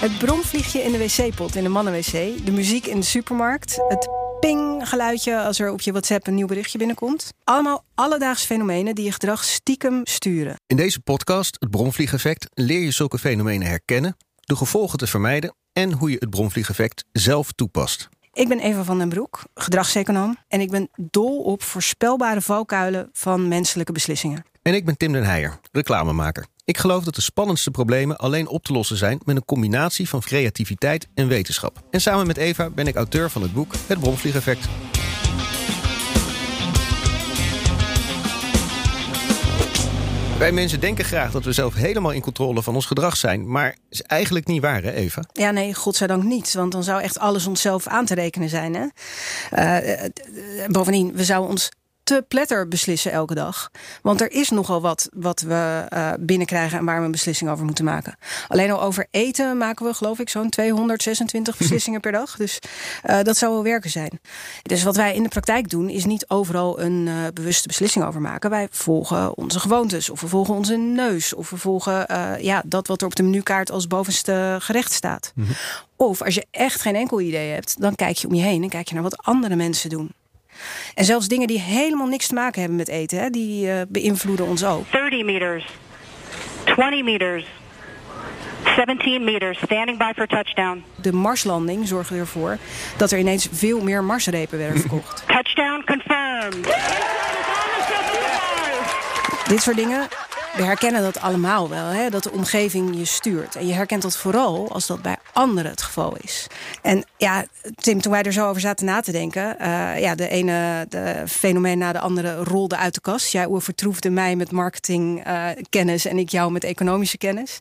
Het bromvliegje in de wc-pot in de mannenwc. De muziek in de supermarkt. Het ping-geluidje als er op je WhatsApp een nieuw berichtje binnenkomt. Allemaal alledaagse fenomenen die je gedrag stiekem sturen. In deze podcast, het bromvliegeffect, leer je zulke fenomenen herkennen, de gevolgen te vermijden en hoe je het bromvliegeffect zelf toepast. Ik ben Eva van den Broek, gedragseconoom. En ik ben dol op voorspelbare valkuilen van menselijke beslissingen. En ik ben Tim den Heijer, reclamemaker. Ik geloof dat de spannendste problemen alleen op te lossen zijn met een combinatie van creativiteit en wetenschap. En samen met Eva ben ik auteur van het boek Het Bromvliegeffect. Wij mensen denken graag dat we zelf helemaal in controle van ons gedrag zijn. Maar is eigenlijk niet waar, hè, Eva? Ja, nee, godzijdank niet. Want dan zou echt alles onszelf aan te rekenen zijn. Hè? Uh, bovendien, we zouden ons te pletter beslissen elke dag. Want er is nogal wat wat we uh, binnenkrijgen en waar we een beslissing over moeten maken. Alleen al over eten maken we, geloof ik, zo'n 226 beslissingen per dag. Dus uh, dat zou wel werken zijn. Dus wat wij in de praktijk doen, is niet overal een uh, bewuste beslissing over maken. Wij volgen onze gewoontes, of we volgen onze neus, of we volgen ja, dat wat er op de menukaart als bovenste gerecht staat. Mm -hmm. Of als je echt geen enkel idee hebt, dan kijk je om je heen en kijk je naar wat andere mensen doen. En zelfs dingen die helemaal niks te maken hebben met eten, hè, die uh, beïnvloeden ons ook. 30 meters, 20 meters, 17 meters, standing by for touchdown. De Marslanding zorgde ervoor dat er ineens veel meer Marsrepen werden verkocht. touchdown confirmed. Dit soort dingen we herkennen dat allemaal wel, hè? dat de omgeving je stuurt. En je herkent dat vooral als dat bij anderen het geval is. En ja, Tim, toen wij er zo over zaten na te denken... Uh, ja, de ene de fenomeen na de andere rolde uit de kast. Jij overtroefde mij met marketingkennis uh, en ik jou met economische kennis.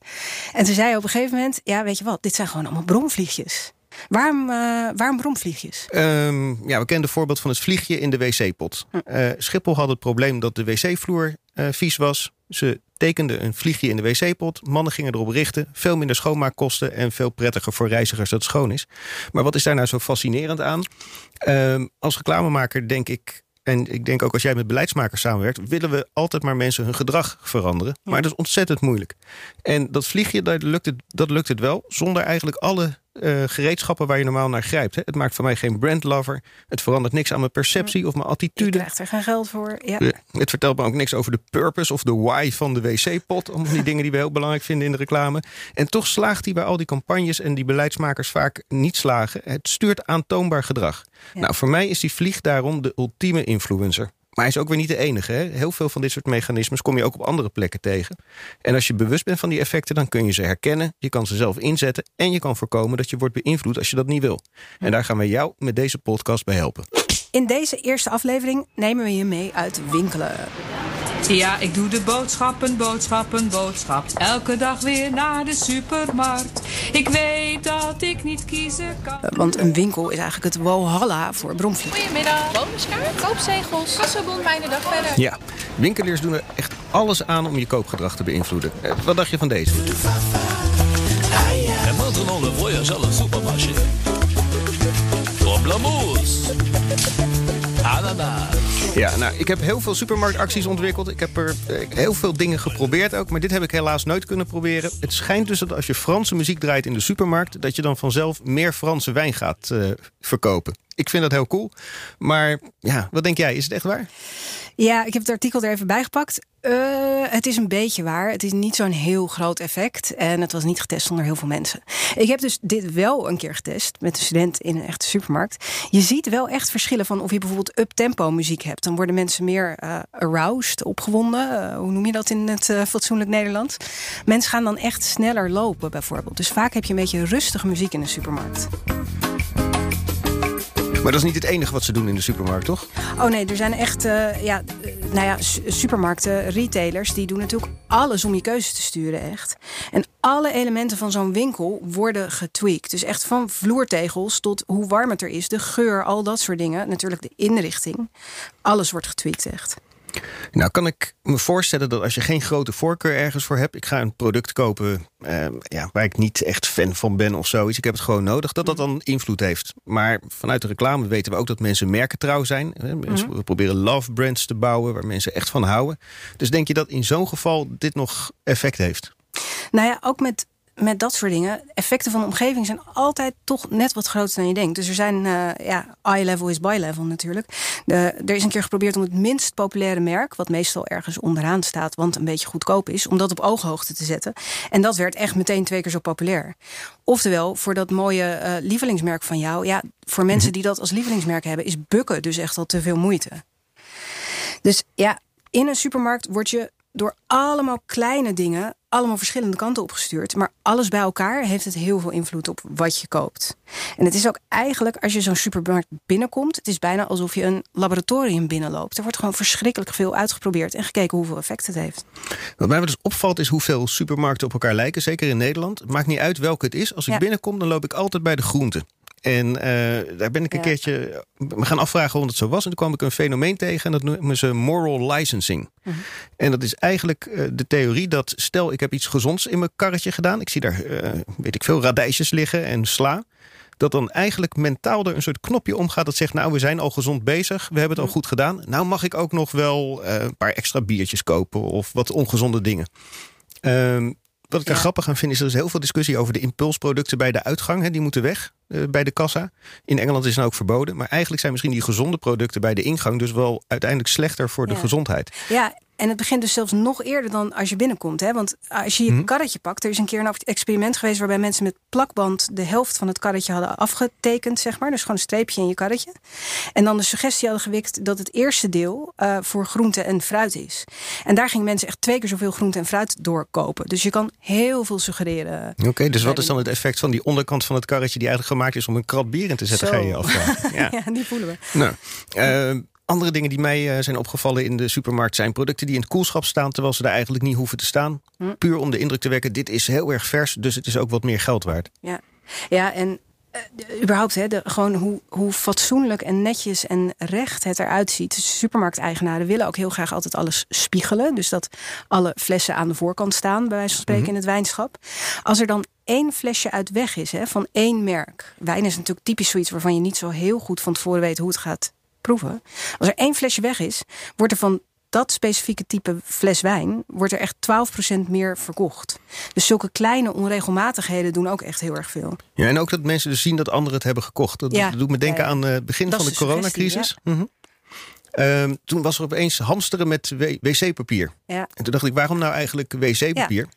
En ze zei op een gegeven moment... ja, weet je wat, dit zijn gewoon allemaal bromvliegjes. Waarom, uh, waarom bromvliegjes? Um, ja, we kennen het voorbeeld van het vliegje in de wc-pot. Hm. Schiphol had het probleem dat de wc-vloer vies was. Ze tekenden een vliegje in de wc-pot. Mannen gingen erop richten. Veel minder schoonmaakkosten en veel prettiger voor reizigers dat het schoon is. Maar wat is daar nou zo fascinerend aan? Um, als reclamemaker denk ik en ik denk ook als jij met beleidsmakers samenwerkt, willen we altijd maar mensen hun gedrag veranderen. Maar dat is ontzettend moeilijk. En dat vliegje, dat lukt het, dat lukt het wel, zonder eigenlijk alle uh, gereedschappen waar je normaal naar grijpt. Hè. Het maakt voor mij geen brandlover. Het verandert niks aan mijn perceptie of mijn attitude. Je krijgt er geen geld voor. Ja. Het vertelt me ook niks over de purpose of de why van de wc-pot. Allemaal die dingen die we heel belangrijk vinden in de reclame. En toch slaagt hij bij al die campagnes en die beleidsmakers vaak niet slagen. Het stuurt aantoonbaar gedrag. Ja. Nou, voor mij is die vlieg daarom de ultieme influencer. Maar hij is ook weer niet de enige. Hè? Heel veel van dit soort mechanismes kom je ook op andere plekken tegen. En als je bewust bent van die effecten, dan kun je ze herkennen. Je kan ze zelf inzetten. En je kan voorkomen dat je wordt beïnvloed als je dat niet wil. En daar gaan we jou met deze podcast bij helpen. In deze eerste aflevering nemen we je mee uit winkelen. Ja, ik doe de boodschappen, boodschappen, boodschap. Elke dag weer naar de supermarkt. Ik weet dat ik niet kiezen kan. Want een winkel is eigenlijk het walhalla voor bromvliegen. Goedemiddag, bonuskaart, koopzegels, kassobon, fijne dag verder. Ja, winkeliers doen er echt alles aan om je koopgedrag te beïnvloeden. Wat dacht je van deze? En maintenant le voyage à la supermarché. Pamplemousse. Ananas. Ja, nou, ik heb heel veel supermarktacties ontwikkeld. Ik heb er eh, heel veel dingen geprobeerd ook. Maar dit heb ik helaas nooit kunnen proberen. Het schijnt dus dat als je Franse muziek draait in de supermarkt... dat je dan vanzelf meer Franse wijn gaat uh, verkopen. Ik vind dat heel cool. Maar ja, wat denk jij? Is het echt waar? Ja, ik heb het artikel er even bij gepakt. Uh, het is een beetje waar. Het is niet zo'n heel groot effect. En het was niet getest onder heel veel mensen. Ik heb dus dit wel een keer getest met een student in een echte supermarkt. Je ziet wel echt verschillen van of je bijvoorbeeld up-tempo muziek hebt. Dan worden mensen meer uh, aroused, opgewonden. Uh, hoe noem je dat in het fatsoenlijk Nederlands? Mensen gaan dan echt sneller lopen bijvoorbeeld. Dus vaak heb je een beetje rustige muziek in de supermarkt. Maar dat is niet het enige wat ze doen in de supermarkt, toch? Oh nee, er zijn echt uh, ja, nou ja, supermarkten, retailers... die doen natuurlijk alles om je keuze te sturen, echt. En alle elementen van zo'n winkel worden getweakt. Dus echt van vloertegels tot hoe warm het er is... de geur, al dat soort dingen. Natuurlijk de inrichting. Alles wordt getweakt, echt. Nou, kan ik me voorstellen dat als je geen grote voorkeur ergens voor hebt, ik ga een product kopen uh, ja, waar ik niet echt fan van ben of zoiets, ik heb het gewoon nodig, dat dat dan invloed heeft. Maar vanuit de reclame weten we ook dat mensen merkentrouw zijn. Hè? Mensen mm -hmm. proberen love brands te bouwen waar mensen echt van houden. Dus denk je dat in zo'n geval dit nog effect heeft? Nou ja, ook met met dat soort dingen, effecten van de omgeving zijn altijd toch net wat groter dan je denkt. Dus er zijn, eh, ja, eye level is by level natuurlijk. De, er is een keer geprobeerd om het minst populaire merk, wat meestal ergens onderaan staat, want een beetje goedkoop is, om dat op ooghoogte te zetten. En dat werd echt meteen twee keer zo populair. Oftewel, voor dat mooie eh, lievelingsmerk van jou, ja, voor mensen die dat als lievelingsmerk hebben, is bukken dus echt al te veel moeite. Dus ja, in een supermarkt word je door allemaal kleine dingen allemaal verschillende kanten opgestuurd. Maar alles bij elkaar heeft het heel veel invloed op wat je koopt. En het is ook eigenlijk, als je zo'n supermarkt binnenkomt... het is bijna alsof je een laboratorium binnenloopt. Er wordt gewoon verschrikkelijk veel uitgeprobeerd... en gekeken hoeveel effect het heeft. Wat mij dus opvalt is hoeveel supermarkten op elkaar lijken. Zeker in Nederland. Het maakt niet uit welke het is. Als ik Ja. binnenkom, dan loop ik altijd bij de groenten. En eh, daar ben ik een Ja. keertje me gaan afvragen waarom het zo was. En toen kwam ik een fenomeen tegen en dat noemen ze moral licensing. Mhm. En dat is eigenlijk eh, de theorie dat stel ik heb iets gezonds in mijn karretje gedaan. Ik zie daar, eh, weet ik veel, radijsjes liggen en sla. Dat dan eigenlijk mentaal er een soort knopje omgaat dat zegt... nou, we zijn al gezond bezig, we hebben het al goed gedaan. Nou mag ik ook nog wel een paar extra biertjes kopen of wat ongezonde dingen. Ehm, wat ik er Ja. grappig aan vind is er is heel veel discussie over de impulsproducten bij de uitgang. Hè, die moeten weg eh, bij de kassa. In Engeland is het ook verboden. Maar eigenlijk zijn misschien die gezonde producten bij de ingang dus wel uiteindelijk slechter voor de gezondheid. Ja, en het begint dus zelfs nog eerder dan als je binnenkomt. Hè? Want als je je Hm. karretje pakt... er is een keer een experiment geweest... waarbij mensen met plakband de helft van het karretje hadden afgetekend. Zeg maar. Dus gewoon een streepje in je karretje. En dan de suggestie hadden gewikt dat het eerste deel... eh, voor groente en fruit is. En daar gingen mensen echt twee keer zoveel groente en fruit doorkopen. Dus je kan heel veel suggereren. Oké, dus wat is dan het effect van die onderkant van het karretje... die eigenlijk gemaakt is om een krat bier in te zetten, Zo. ga je je afvragen. Ja. Ja, die voelen we. Nou, eh, andere dingen die mij eh, zijn opgevallen in de supermarkt zijn producten die in het koelschap staan, terwijl ze daar eigenlijk niet hoeven te staan. Hm. Puur om de indruk te wekken, dit is heel erg vers, dus het is ook wat meer geld waard. Ja, ja en eh, überhaupt, hè, de, gewoon hoe, hoe fatsoenlijk en netjes en recht het eruit ziet. Dus supermarkteigenaren willen ook heel graag altijd alles spiegelen. Dus dat alle flessen aan de voorkant staan, bij wijze van spreken, in het wijnschap. Als er dan één flesje uit weg is, hè, van één merk. Wijn is natuurlijk typisch zoiets waarvan je niet zo heel goed van tevoren weet hoe het gaat proeven. Als er één flesje weg is, wordt er van dat specifieke type fles wijn wordt er echt 12% meer verkocht. Dus zulke kleine onregelmatigheden doen ook echt heel erg veel. Ja, en ook dat mensen dus zien dat anderen het hebben gekocht. Dat, Ja. doet me denken Ja, ja. aan eh, het begin Dat van de coronacrisis. Mhm. Ehm, toen was er opeens hamsteren met wc-papier. Ja. En toen dacht ik, waarom nou eigenlijk wc-papier?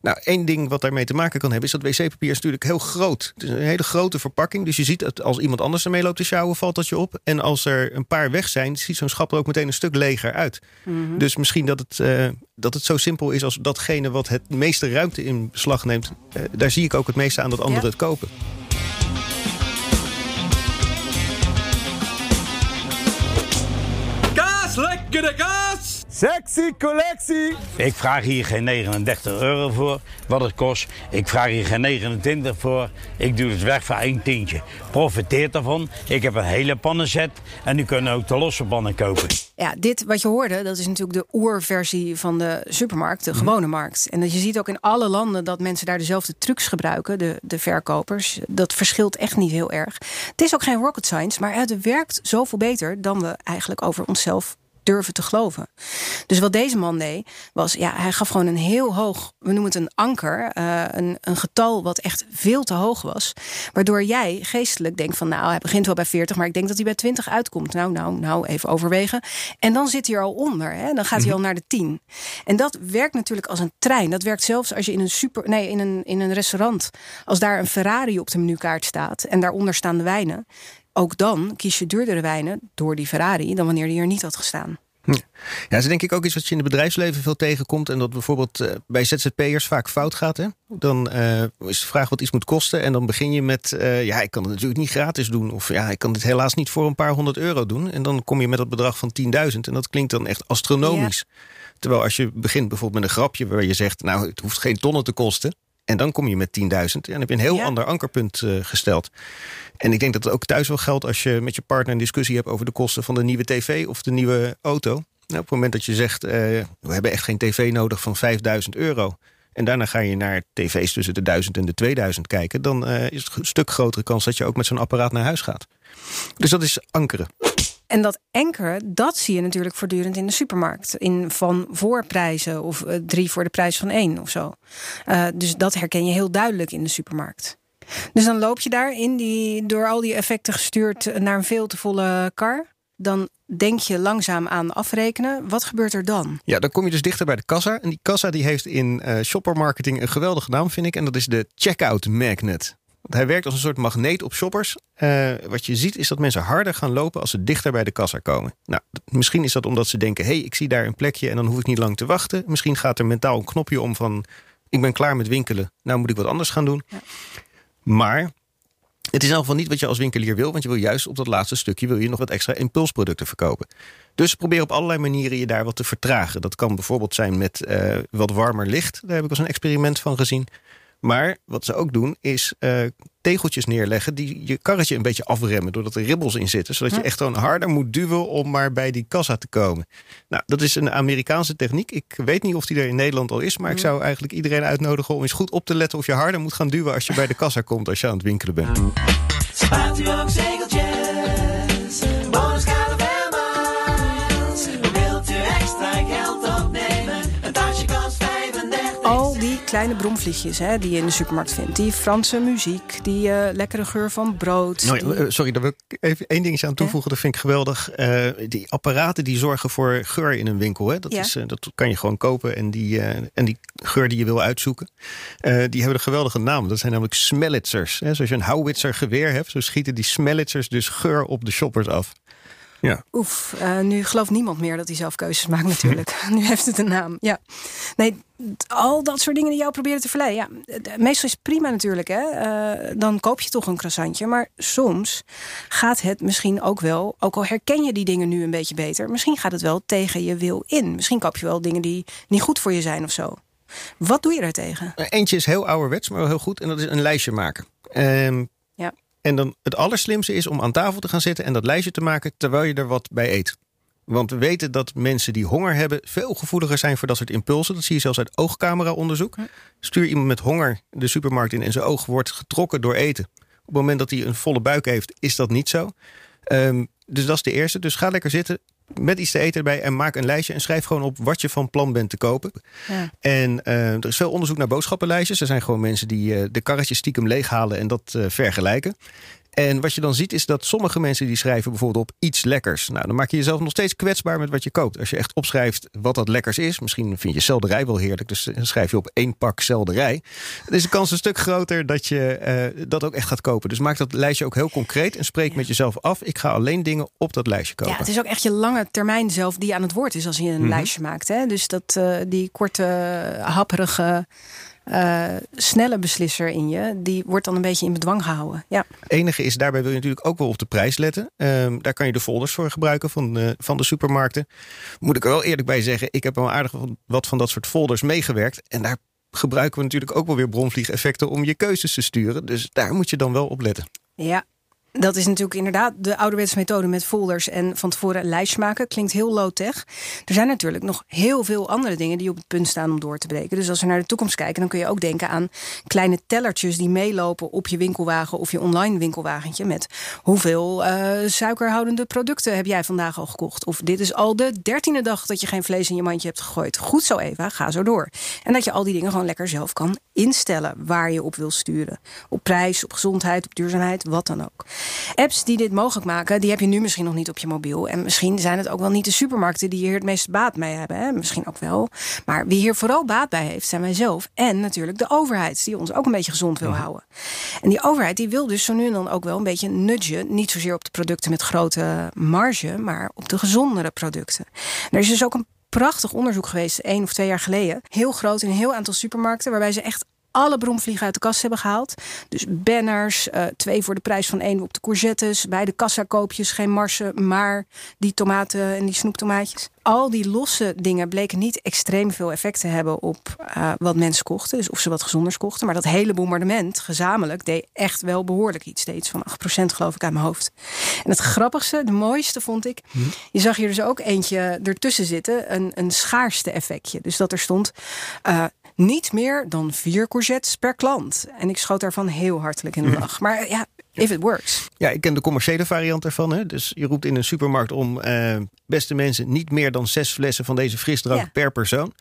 Nou, één ding wat daarmee te maken kan hebben... is dat wc-papier is natuurlijk heel groot. Het is een hele grote verpakking. Dus je ziet dat als iemand anders ermee loopt te sjouwen... valt dat je op. En als er een paar weg zijn... ziet zo'n schap er ook meteen een stuk leger uit. Mhm. Dus misschien dat het, eh, dat het zo simpel is als datgene... wat het meeste ruimte in beslag neemt... eh, daar zie ik ook het meeste aan dat anderen Ja. het kopen. Lekkere kaas! Sexy collectie! Ik vraag hier geen 39 euro voor, wat het kost. Ik vraag hier geen 29 voor. Ik doe het weg voor één tientje. Profiteert daarvan. Ik heb een hele pannenset en u kunt ook de losse pannen kopen. Ja, dit wat je hoorde, dat is natuurlijk de oerversie van de supermarkt, de gewone markt. En dat je ziet ook in alle landen dat mensen daar dezelfde trucs gebruiken, de, de verkopers. Dat verschilt echt niet heel erg. Het is ook geen rocket science, maar het werkt zoveel beter dan we eigenlijk over onszelf durven te geloven. Dus wat deze man deed, was ja, hij gaf gewoon een heel hoog, we noemen het een anker, eh, een, een getal wat echt veel te hoog was. Waardoor jij geestelijk denkt van nou, hij begint wel bij 40, maar ik denk dat hij bij 20 uitkomt. Nou, nou, nou, even overwegen. En dan zit hij er al onder, hè? dan gaat hij al naar de 10. En dat werkt natuurlijk als een trein. Dat werkt zelfs als je in een super, nee, in een, in een restaurant, als daar een Ferrari op de menukaart staat en daaronder staan de wijnen. Ook dan kies je duurdere wijnen door die Ferrari dan wanneer die er niet had gestaan. Ja, dat is denk ik ook iets wat je in het bedrijfsleven veel tegenkomt. En dat bijvoorbeeld eh, bij ZZP'ers vaak fout gaat. Hè? Dan eh, is de vraag wat iets moet kosten. En dan begin je met, eh, ja, ik kan het natuurlijk niet gratis doen. Of ja, ik kan dit helaas niet voor een paar honderd euro doen. En dan kom je met dat bedrag van 10.000. En dat klinkt dan echt astronomisch. Terwijl als je begint bijvoorbeeld met een grapje waar je zegt... nou, het hoeft geen tonnen te kosten. En dan kom je met 10.000. En dan heb je een heel Ja. ander ankerpunt eh, gesteld. En ik denk dat het ook thuis wel geldt als je met je partner een discussie hebt over de kosten van de nieuwe tv of de nieuwe auto. Nou, op het moment dat je zegt, eh, we hebben echt geen tv nodig van 5000 euro. En daarna ga je naar tv's tussen de 1000 en de 2000 kijken. Dan eh, is het een stuk grotere kans dat je ook met zo'n apparaat naar huis gaat. Dus dat is ankeren. En dat enkele, dat zie je natuurlijk voortdurend in de supermarkt. In van voorprijzen of uh, drie voor de prijs van één of zo. Uh, dus dat herken je heel duidelijk in de supermarkt. Dus dan loop je daar in die, door al die effecten gestuurd naar een veel te volle kar. Dan denk je langzaam aan afrekenen. Wat gebeurt er dan? Ja, dan kom je dus dichter bij de kassa. En die kassa die heeft in uh, shoppermarketing een geweldige naam, vind ik. En dat is de checkout magnet. Hij werkt als een soort magneet op shoppers. Uh, wat je ziet is dat mensen harder gaan lopen als ze dichter bij de kassa komen. Nou, misschien is dat omdat ze denken: hé, hey, ik zie daar een plekje en dan hoef ik niet lang te wachten. Misschien gaat er mentaal een knopje om van: ik ben klaar met winkelen, nou moet ik wat anders gaan doen. Ja. Maar het is in ieder geval niet wat je als winkelier wil, want je wil juist op dat laatste stukje wil je nog wat extra impulsproducten verkopen. Dus probeer op allerlei manieren je daar wat te vertragen. Dat kan bijvoorbeeld zijn met uh, wat warmer licht. Daar heb ik als een experiment van gezien. Maar wat ze ook doen is uh, tegeltjes neerleggen die je karretje een beetje afremmen. Doordat er ribbels in zitten. Zodat je echt gewoon harder moet duwen om maar bij die kassa te komen. Nou, dat is een Amerikaanse techniek. Ik weet niet of die er in Nederland al is. Maar ik zou eigenlijk iedereen uitnodigen om eens goed op te letten of je harder moet gaan duwen als je bij de kassa komt als je aan het winkelen bent. Spaart u ook zegeltjes? Kleine bromvliegjes hè, die je in de supermarkt vindt. Die Franse muziek, die uh, lekkere geur van brood. Nou, die... uh, sorry, daar wil ik even één dingetje aan toevoegen. Ja? Dat vind ik geweldig. Uh, die apparaten die zorgen voor geur in een winkel. Hè. Dat, ja. is, dat kan je gewoon kopen. En die, en die geur die je wil uitzoeken. die hebben een geweldige naam. Dat zijn namelijk smellitzers. Hè. Zoals je een houwitser geweer hebt. Zo schieten die smellitzers dus geur op de shoppers af. Ja. Oef, uh, nu gelooft niemand meer dat hij zelf keuzes maakt natuurlijk. nu heeft het een naam. Ja. Nee, al dat soort dingen die jou proberen te verleiden. Ja, meestal is het prima natuurlijk. Hè? Uh, dan koop je toch een croissantje. Maar soms gaat het misschien ook wel... ook al herken je die dingen nu een beetje beter... misschien gaat het wel tegen je wil in. Misschien koop je wel dingen die niet goed voor je zijn of zo. Wat doe je daartegen? Eentje is heel ouderwets, maar wel heel goed. En dat is een lijstje maken. Um, ja. En dan het allerslimste is om aan tafel te gaan zitten en dat lijstje te maken terwijl je er wat bij eet. Want we weten dat mensen die honger hebben veel gevoeliger zijn voor dat soort impulsen. Dat zie je zelfs uit oogcamera-onderzoek. Stuur iemand met honger de supermarkt in en zijn oog wordt getrokken door eten. Op het moment dat hij een volle buik heeft, is dat niet zo. Um, dus dat is de eerste. Dus ga lekker zitten met iets te eten erbij en maak een lijstje en schrijf gewoon op wat je van plan bent te kopen. Ja. En uh, er is veel onderzoek naar boodschappenlijstjes. Er zijn gewoon mensen die uh, de karretjes stiekem leeghalen en dat uh, vergelijken. En wat je dan ziet is dat sommige mensen die schrijven bijvoorbeeld op iets lekkers. Nou, dan maak je jezelf nog steeds kwetsbaar met wat je koopt. Als je echt opschrijft wat dat lekkers is. Misschien vind je selderij wel heerlijk. Dus dan schrijf je op één pak selderij. Dan is de kans een stuk groter dat je uh, dat ook echt gaat kopen. Dus maak dat lijstje ook heel concreet. En spreek ja. met jezelf af. Ik ga alleen dingen op dat lijstje kopen. Ja, het is ook echt je lange termijn zelf die aan het woord is als je een mm -hmm. lijstje maakt. Hè? Dus dat uh, die korte, happerige... Uh, snelle beslisser in je, die wordt dan een beetje in bedwang gehouden. Ja. Enige is, daarbij wil je natuurlijk ook wel op de prijs letten. Um, daar kan je de folders voor gebruiken van de, van de supermarkten. Moet ik er wel eerlijk bij zeggen, ik heb al aardig wat van dat soort folders meegewerkt. En daar gebruiken we natuurlijk ook wel weer bronvliegeffecten om je keuzes te sturen. Dus daar moet je dan wel op letten. Ja, dat is natuurlijk inderdaad de ouderwetse methode met folders en van tevoren een lijstje maken. Klinkt heel low-tech. Er zijn natuurlijk nog heel veel andere dingen die op het punt staan om door te breken. Dus als we naar de toekomst kijken, dan kun je ook denken aan kleine tellertjes die meelopen op je winkelwagen of je online winkelwagentje. Met hoeveel uh, suikerhoudende producten heb jij vandaag al gekocht? Of dit is al de dertiende dag dat je geen vlees in je mandje hebt gegooid. Goed zo, Eva, ga zo door. En dat je al die dingen gewoon lekker zelf kan instellen waar je op wil sturen. Op prijs, op gezondheid, op duurzaamheid, wat dan ook. Apps die dit mogelijk maken, die heb je nu misschien nog niet op je mobiel. En misschien zijn het ook wel niet de supermarkten die hier het meeste baat mee hebben. Hè? Misschien ook wel. Maar wie hier vooral baat bij heeft, zijn wij zelf. En natuurlijk de overheid, die ons ook een beetje gezond wil houden. En die overheid die wil dus zo nu en dan ook wel een beetje nudgen. Niet zozeer op de producten met grote marge, maar op de gezondere producten. En er is dus ook een prachtig onderzoek geweest, één of twee jaar geleden. Heel groot in een heel aantal supermarkten, waarbij ze echt alle bromvliegen uit de kast hebben gehaald. Dus banners, uh, twee voor de prijs van één op de courgettes. Bij de kassakoopjes geen marsen, maar die tomaten en die snoeptomaatjes. Al die losse dingen bleken niet extreem veel effect te hebben op uh, wat mensen kochten. Dus of ze wat gezonders kochten. Maar dat hele bombardement gezamenlijk deed echt wel behoorlijk iets. Steeds van 8% geloof ik aan mijn hoofd. En het grappigste, de mooiste vond ik. Hm. Je zag hier dus ook eentje ertussen zitten. Een, een schaarste effectje. Dus dat er stond... Uh, Niet meer dan vier courgettes per klant. En ik schoot daarvan heel hartelijk in de lach. Maar ja, if it works. Ja, ik ken de commerciële variant ervan. Hè? Dus je roept in een supermarkt om, eh, beste mensen, niet meer dan zes flessen van deze frisdrank Ja. per persoon.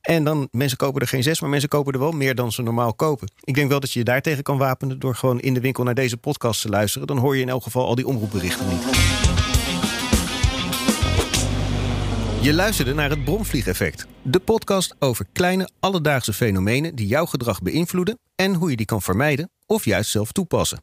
En dan, mensen kopen er geen zes, maar mensen kopen er wel meer dan ze normaal kopen. Ik denk wel dat je je daartegen kan wapenen door gewoon in de winkel naar deze podcast te luisteren. Dan hoor je in elk geval al die omroepberichten niet. Je luisterde naar het Bromvliegeffect. De podcast over kleine alledaagse fenomenen die jouw gedrag beïnvloeden en hoe je die kan vermijden of juist zelf toepassen.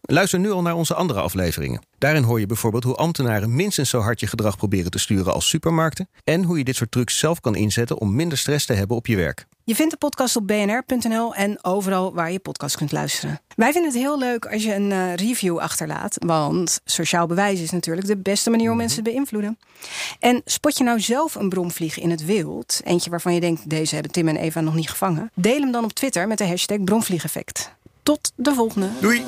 Luister nu al naar onze andere afleveringen. Daarin hoor je bijvoorbeeld hoe ambtenaren minstens zo hard je gedrag proberen te sturen als supermarkten en hoe je dit soort trucs zelf kan inzetten om minder stress te hebben op je werk. Je vindt de podcast op bnr.nl en overal waar je podcast kunt luisteren. Wij vinden het heel leuk als je een eh, review achterlaat. Want sociaal bewijs is natuurlijk de beste manier om mensen te beïnvloeden. En spot je nou zelf een bromvlieg in het wild, eentje waarvan je denkt deze hebben Tim en Eva nog niet gevangen, deel hem dan op Twitter met de hashtag bromvliegeffect. Tot de volgende. Doei!